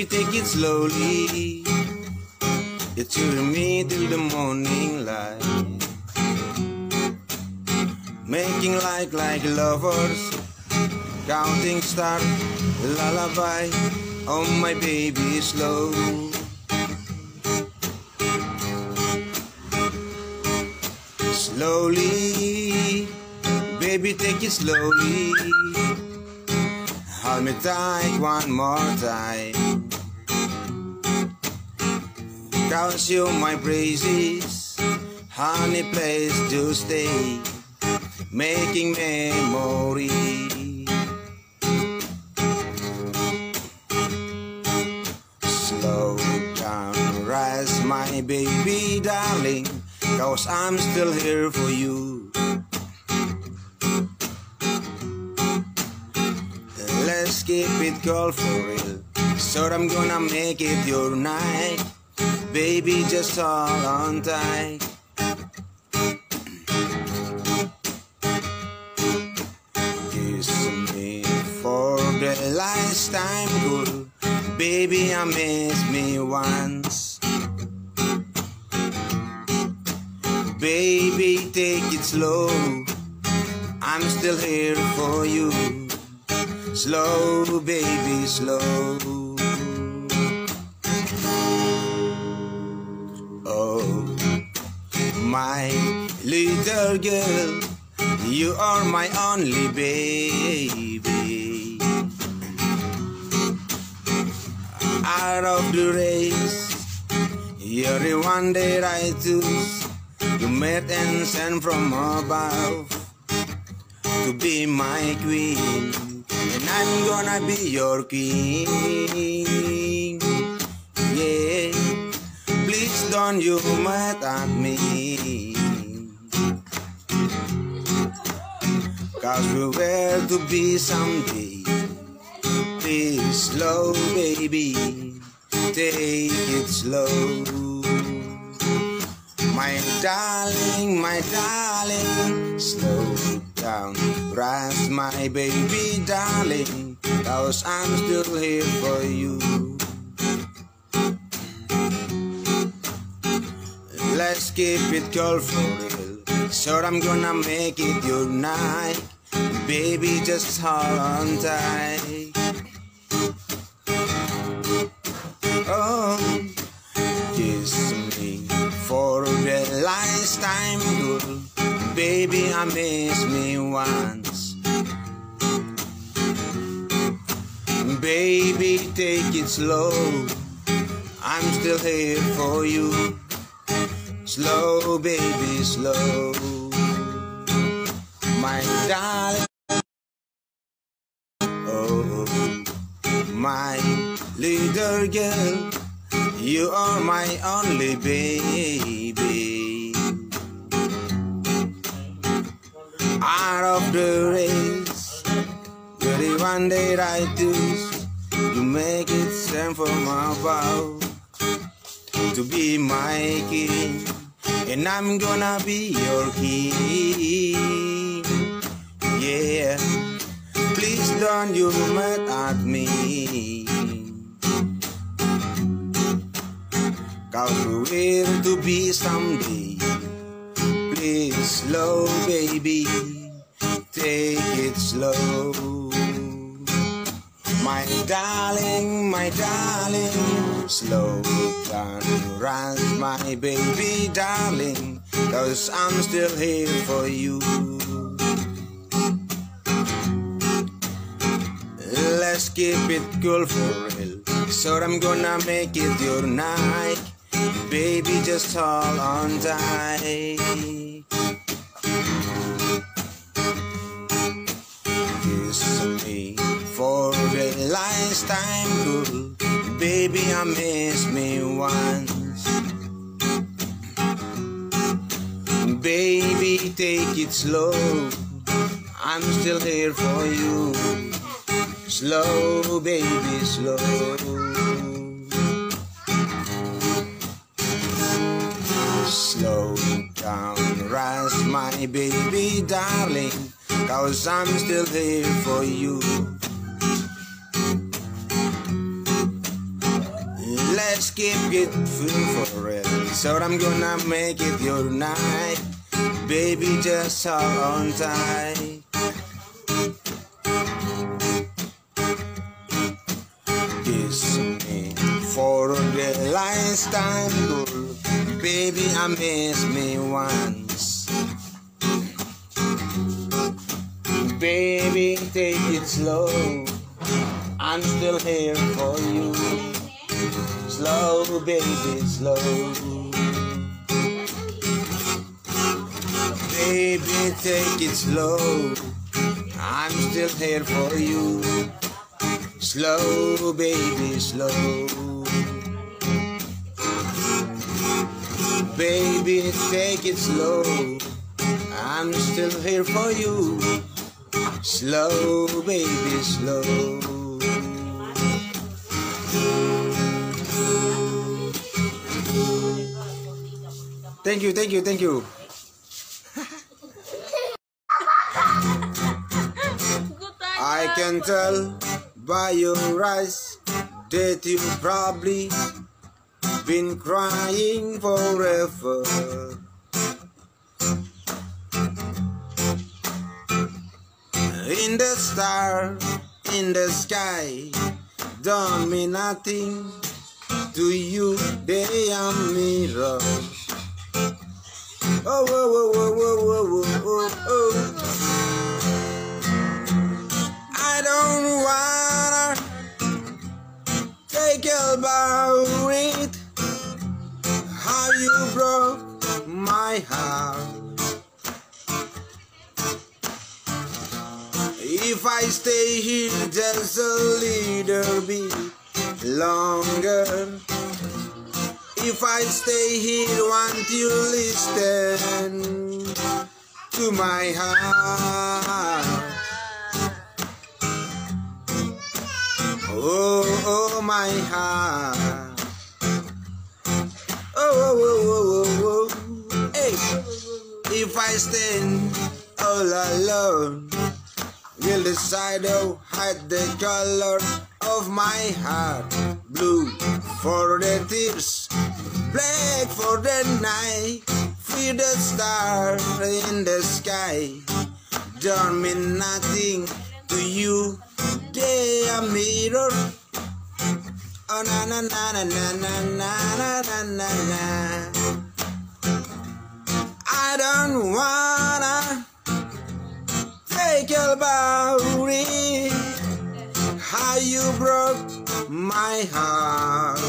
Baby, take it slowly. It's you me till the morning light. Making like like lovers, counting star, lullaby. Oh my baby, slow. Slowly, baby, take it slowly. Hold me tight one more time. Cause you my praises, honey place to stay, making memory. Slow down, rise my baby darling, cause I'm still here for you. Let's keep it cold for real. So I'm gonna make it your night. Baby, just hold on tight. Kiss me for the last time, good. Baby, I miss me once. Baby, take it slow. I'm still here for you. Slow, baby, slow. My little girl, you are my only baby. Out of the race, you're the one that I choose. You met and sent from above to be my queen, and I'm gonna be your king. Yeah, please don't you mad at me. Cause we were to be someday. Please slow, baby, take it slow. My darling, my darling, slow down, rise my baby darling, cause I'm still here for you. Let's keep it cold for so I'm gonna make it your night, baby just hold on tight. Oh, kiss me for the last time, girl. Baby, I miss me once. Baby, take it slow. I'm still here for you. Slow, baby, slow. My darling. Oh, my little girl. You are my only baby. Out of the race, you're one that I choose. You make it stand my above to be my king, and I'm gonna be your king. Yeah, please don't you mad at me. Cause we're to be someday. Please, slow, baby, take it slow. My darling, my darling, slow down, rise, my baby darling, cause I'm still here for you. Let's keep it cool for real, so I'm gonna make it your night. Baby, just hold on tight. Kiss me for last time. Baby, I miss me once. Baby, take it slow. I'm still here for you. Slow, baby, slow. Slow down, rise, my baby darling, cause I'm still here for you. Just keep it full forever. So I'm gonna make it your night. Baby, just hold on tight. Kiss me for the last time, girl. Baby, I miss me once. Baby, take it slow. I'm still here for you. Slow, baby, slow. Baby, take it slow. I'm still here for you. Slow, baby, slow. Baby, take it slow. I'm still here for you. Slow, baby, slow. Thank you, thank you, thank you. I can tell by your eyes that you probably been crying forever. In the star, in the sky, don't mean nothing to you, they are mirrors. Oh, whoa, whoa, whoa, whoa, whoa, oh. I don't wanna take about it. How you broke my heart. If I stay here just a little bit longer. If I stay here, won't you listen to my heart? Oh, oh, my heart. Oh, oh, oh, oh, oh, oh, oh. Hey, if I stand all alone, will the shadow hide the color of my heart? Blue for the tears, black for the night. Feel the star in the sky. Don't mean nothing to you. They are mirror. Oh na na na na na na na na na na. I don't wanna take about it. How you broke my heart.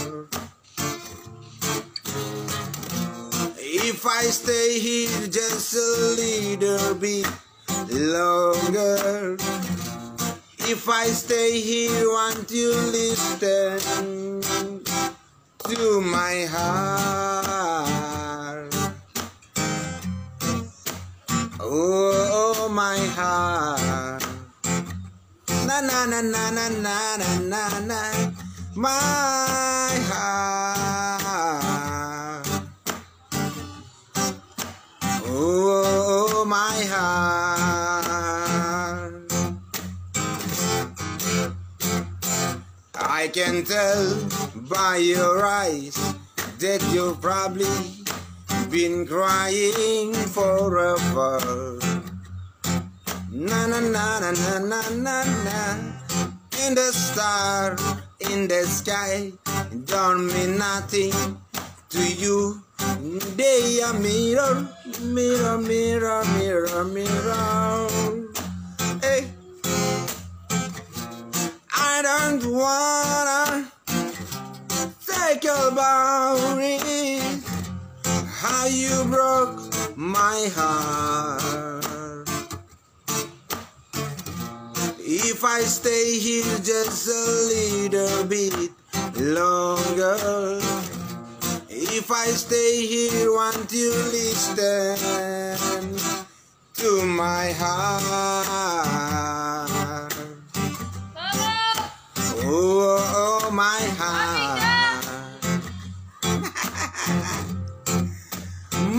I stay here just a little bit longer? If I stay here, won't you listen to my heart? Oh, oh my heart. Na na na na na na na na, my heart. Can tell by your eyes that you've probably been crying forever. Na na na na na na na na. In the star, in the sky, don't mean nothing to you. They are mirror, mirror, mirror, mirror, mirror. Hey. I don't wanna it. How you broke my heart. If I stay here just a little bit longer. If I stay here, won't you listen to my heart?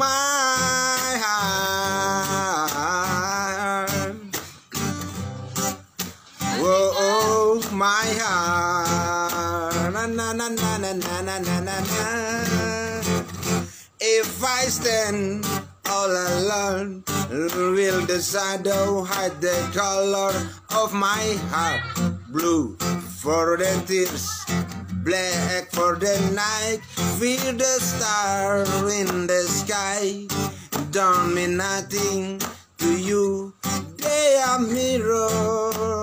my heart. Whoa, oh, my heart. Na, na, na, na, na, na, na, na, na. If I stand all alone, will the shadow hide the color of my heart? Blue for the tears, black for the night. Feel the star in the sky. Don't mean nothing to you. They are mirror.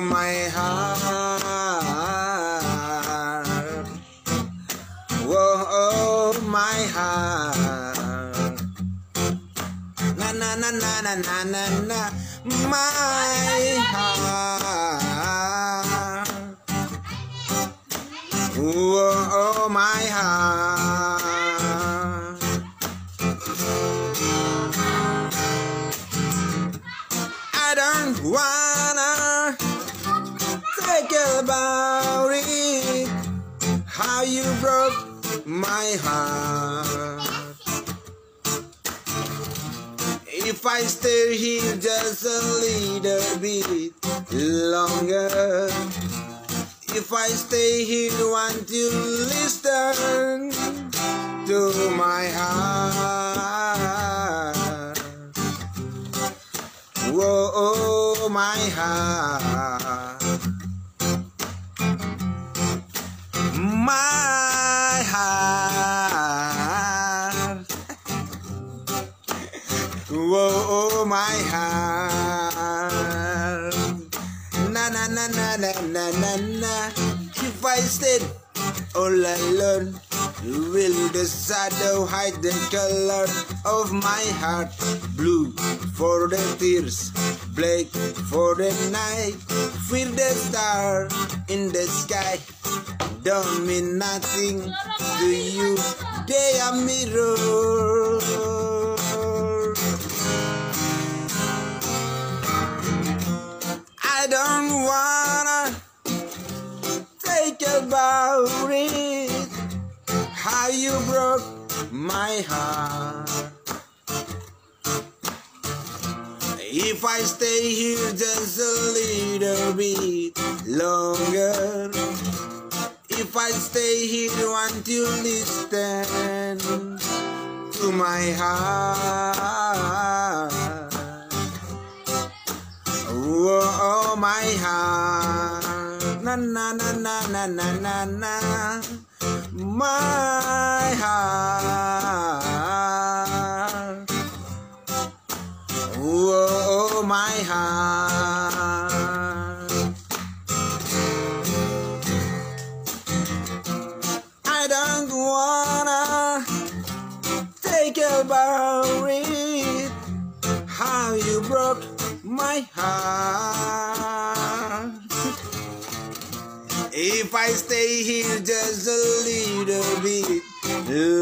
My heart? Whoa, oh, my heart. Na na na na na na na na, my heart. Whoa, oh, my heart. I don't wanna think about it. How you broke my heart. If I stay here just a little bit longer. If I stay here, won't you listen to my heart? Whoa, oh, my heart. My heart. Whoa, my heart. Na na na na na na na na. If I stayed all alone, will the shadow hide the color of my heart? Blue for the tears, black for the night. Feel the star in the sky. Don't mean nothing to you. They are mirrors. I don't wanna think about it. How you broke my heart. If I stay here just a little bit longer. If I stay here, you listen to my heart? Oh, my heart. Na na na na na na na na. My heart. Oh, my heart. My heart. If I stay here just a little bit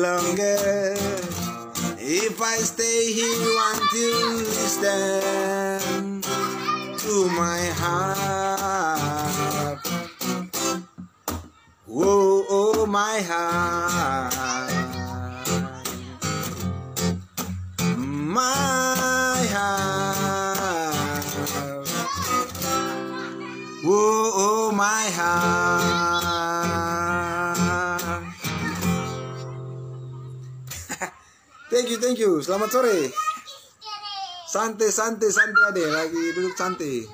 longer. If I stay here, want you listen to my heart. Whoa, oh, my heart. Heart. thank you, thank you. Selamat sore. Santai, santai, santai ade. Lagi duduk santai.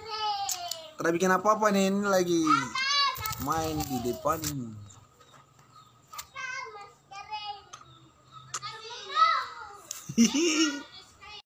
Tidak bikin apa-apa nih. Ini lagi main di depan. Hihi.